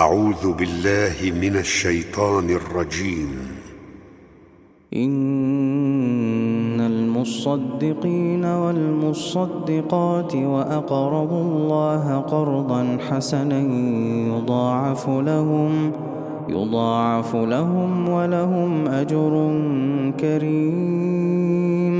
أعوذ بالله من الشيطان الرجيم. إن المصدقين والمصدقات وأقرضوا الله قرضا حسنا يضاعف لهم يضاعف لهم ولهم أجر كريم.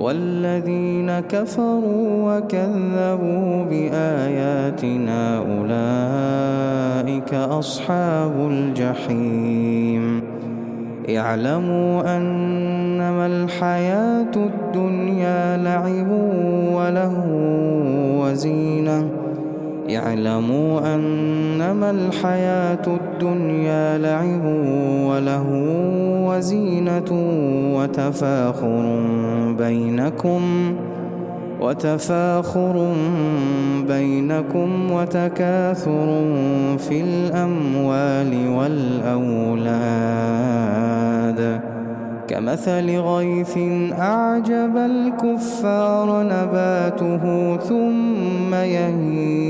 والذين كفروا وكذبوا بآياتنا أولئك أصحاب الجحيم. اعلموا أنما الحياة الدنيا لعب وله وزينة. اعلموا أنما الحياة الدنيا لعب وله وزينة وتفاخر بينكم وتفاخر بينكم وتكاثر في الأموال والأولاد كمثل غيث أعجب الكفار نباته ثم يهيج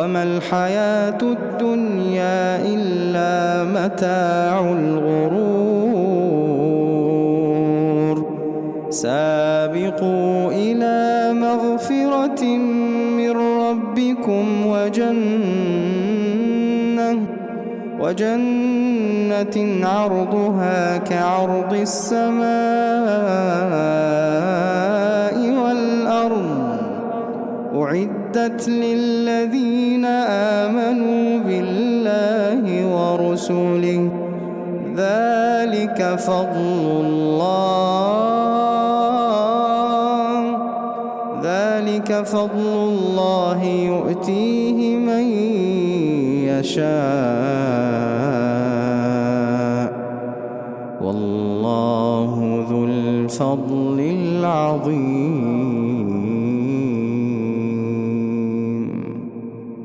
وما الحياة الدنيا إلا متاع الغرور سابقوا إلى مغفرة من ربكم وجنة وجنة عرضها كعرض السماء والأرض أعدت للذين ورسله ذلك فضل الله. ذلك فضل الله يؤتيه من يشاء. والله ذو الفضل العظيم.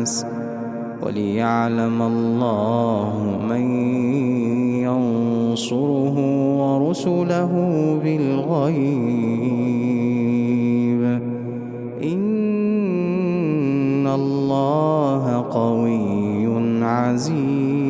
الناس وليعلم الله من ينصره ورسله بالغيب. إن الله قوي عزيز.